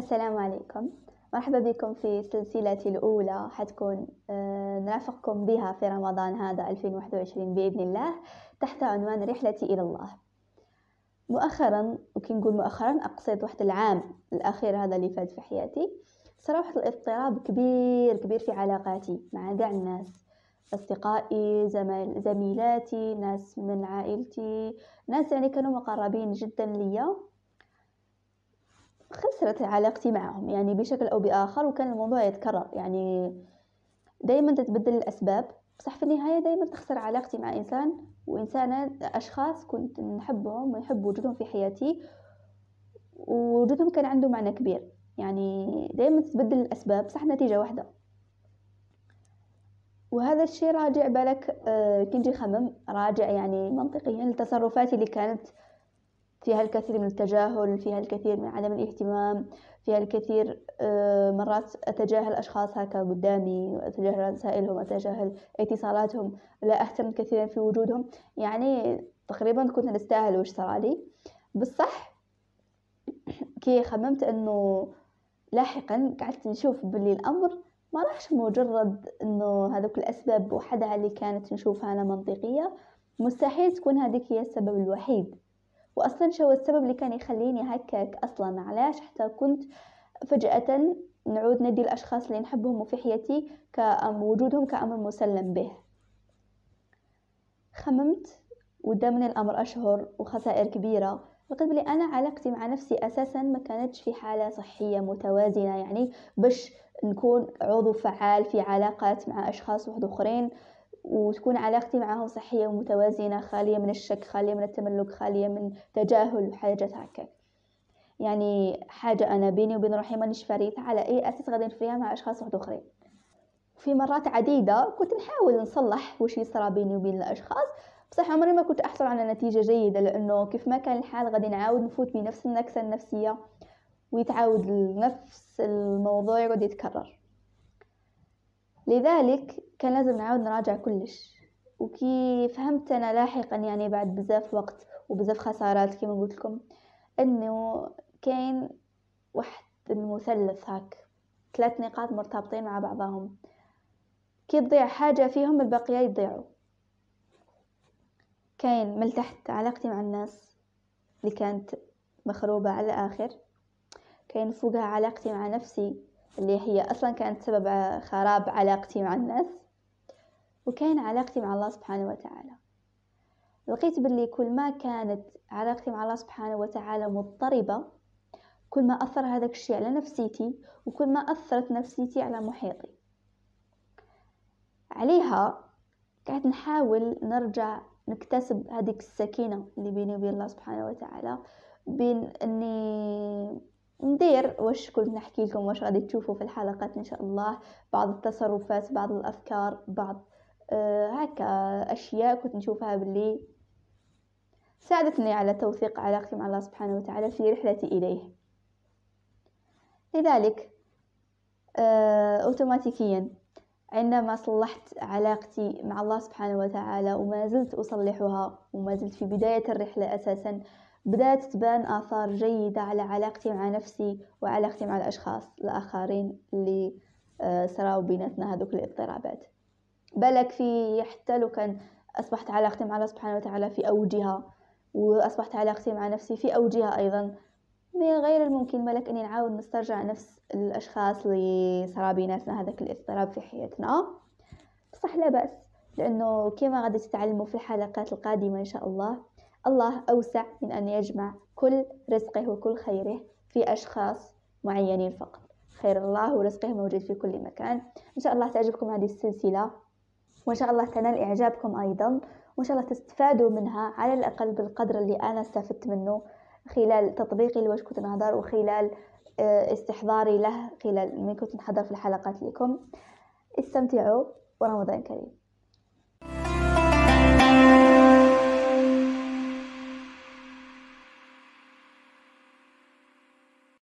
السلام عليكم. مرحبا بكم في سلسلتي الأولى حتكون آه، نرافقكم بها في رمضان هذا 2021 بإذن الله تحت عنوان رحلتي إلى الله. مؤخرا وكي نقول مؤخرا أقصد واحد العام الأخير هذا اللي فات في حياتي صار واحد الاضطراب كبير كبير في علاقاتي مع قاع الناس. أصدقائي زميل زميلاتي ناس من عائلتي ناس يعني كانوا مقربين جدا ليا. خسرت علاقتي معهم يعني بشكل أو بآخر وكان الموضوع يتكرر. يعني دايما تتبدل الأسباب. بصح في النهاية دايما تخسر علاقتي مع إنسان وإنسانة أشخاص كنت نحبهم ونحب وجودهم في حياتي ووجودهم كان عنده معنى كبير. يعني دايما تتبدل الأسباب صح نتيجة واحدة. وهذا الشيء راجع بالك آه، كنجي خمم راجع يعني منطقيا لتصرفاتي اللي كانت فيها الكثير من التجاهل فيها الكثير من عدم الاهتمام فيها الكثير آه، مرات أتجاهل أشخاص هكا قدامي أتجاهل رسائلهم أتجاهل اتصالاتهم لا أهتم كثيرا في وجودهم. يعني تقريبا كنت نستاهل وش صرالي بالصح كي خممت أنه لاحقا قعدت نشوف باللي الأمر ما راحش مجرد أنه هذوك الأسباب وحدها اللي كانت نشوفها أنا منطقية. مستحيل تكون هذيك هي السبب الوحيد. واصلا شو السبب اللي كان يخليني هكاك أصلا؟ علاش؟ حتى كنت فجأة نعود ندي الأشخاص اللي نحبهم في حياتي كوجودهم كأمر مسلم به. خممت ودامني الأمر أشهر وخسائر كبيرة. لقيت بلي أنا علاقتي مع نفسي أساسا ما كانتش في حالة صحية متوازنة يعني باش نكون عضو فعال في علاقات مع أشخاص واحد اخرين وتكون علاقتي معهم صحية ومتوازنة خالية من الشك خالية من التملك خالية من تجاهل وحاجات هكا يعني حاجة أنا بيني وبين روحي مانيش فريت على أي أساس غادي نفريها مع أشخاص واحد أخرين. في مرات عديدة كنت نحاول نصلح وش يصرى بيني وبين الأشخاص بصح عمري ما كنت أحصل على نتيجة جيدة لأنه كيف ما كان الحال غادي نعاود نفوت بنفس النكسة النفسية ويتعاود نفس الموضوع يقعد يتكرر. لذلك كان لازم نعاود نراجع كلش. وكي فهمت أنا لاحقا يعني بعد بزاف وقت وبزاف خسارات كما قلت لكم إنه كاين واحد المثلث هاك. ثلاث نقاط مرتبطين مع بعضهم. كي تضيع حاجة فيهم البقية يضيعوا. كاين من تحت علاقتي مع الناس اللي كانت مخروبة على الآخر. كاين فوقها علاقتي مع نفسي. اللي هي أصلا كانت سبب خراب علاقتي مع الناس وكان علاقتي مع الله سبحانه وتعالى. لقيت باللي كل ما كانت علاقتي مع الله سبحانه وتعالى مضطربة كل ما أثر هذاك الشيء على نفسيتي وكل ما أثرت نفسيتي على محيطي. عليها قاعد نحاول نرجع نكتسب هذيك السكينة اللي بيني وبين الله سبحانه وتعالى بين أني ندير واش كنت نحكي لكم واش غادي تشوفوا في الحلقات إن شاء الله. بعض التصرفات بعض الأفكار بعض آه هكا أشياء كنت نشوفها باللي ساعدتني على توثيق علاقتي مع الله سبحانه وتعالى في رحلتي إليه. لذلك آه اوتوماتيكيا عندما صلحت علاقتي مع الله سبحانه وتعالى وما زلت أصلحها وما زلت في بداية الرحلة أساسا بدأت تبان آثار جيدة على علاقتي مع نفسي وعلاقتي مع الأشخاص الآخرين اللي آه، سراو بيناتنا هذوك الاضطرابات. بالك في حتى لو كان أصبحت علاقتي مع الله سبحانه وتعالى في أوجها وأصبحت علاقتي مع نفسي في أوجها أيضا من غير الممكن بالك أني نعاود نسترجع نفس الأشخاص اللي صرا بيناتنا هذاك الاضطراب في حياتنا. بصح لا بأس لأنه كما غادي تتعلموا في الحلقات القادمة إن شاء الله الله أوسع من أن يجمع كل رزقه وكل خيره في أشخاص معينين فقط. خير الله ورزقه موجود في كل مكان. إن شاء الله تعجبكم هذه السلسلة. وإن شاء الله تنال إعجابكم أيضا. وإن شاء الله تستفادوا منها على الأقل بالقدر اللي أنا استفدت منه خلال تطبيقي لوش كنت نهضر وخلال آه، استحضاري له خلال من كنت نحضر في الحلقات لكم. استمتعوا. ورمضان كريم.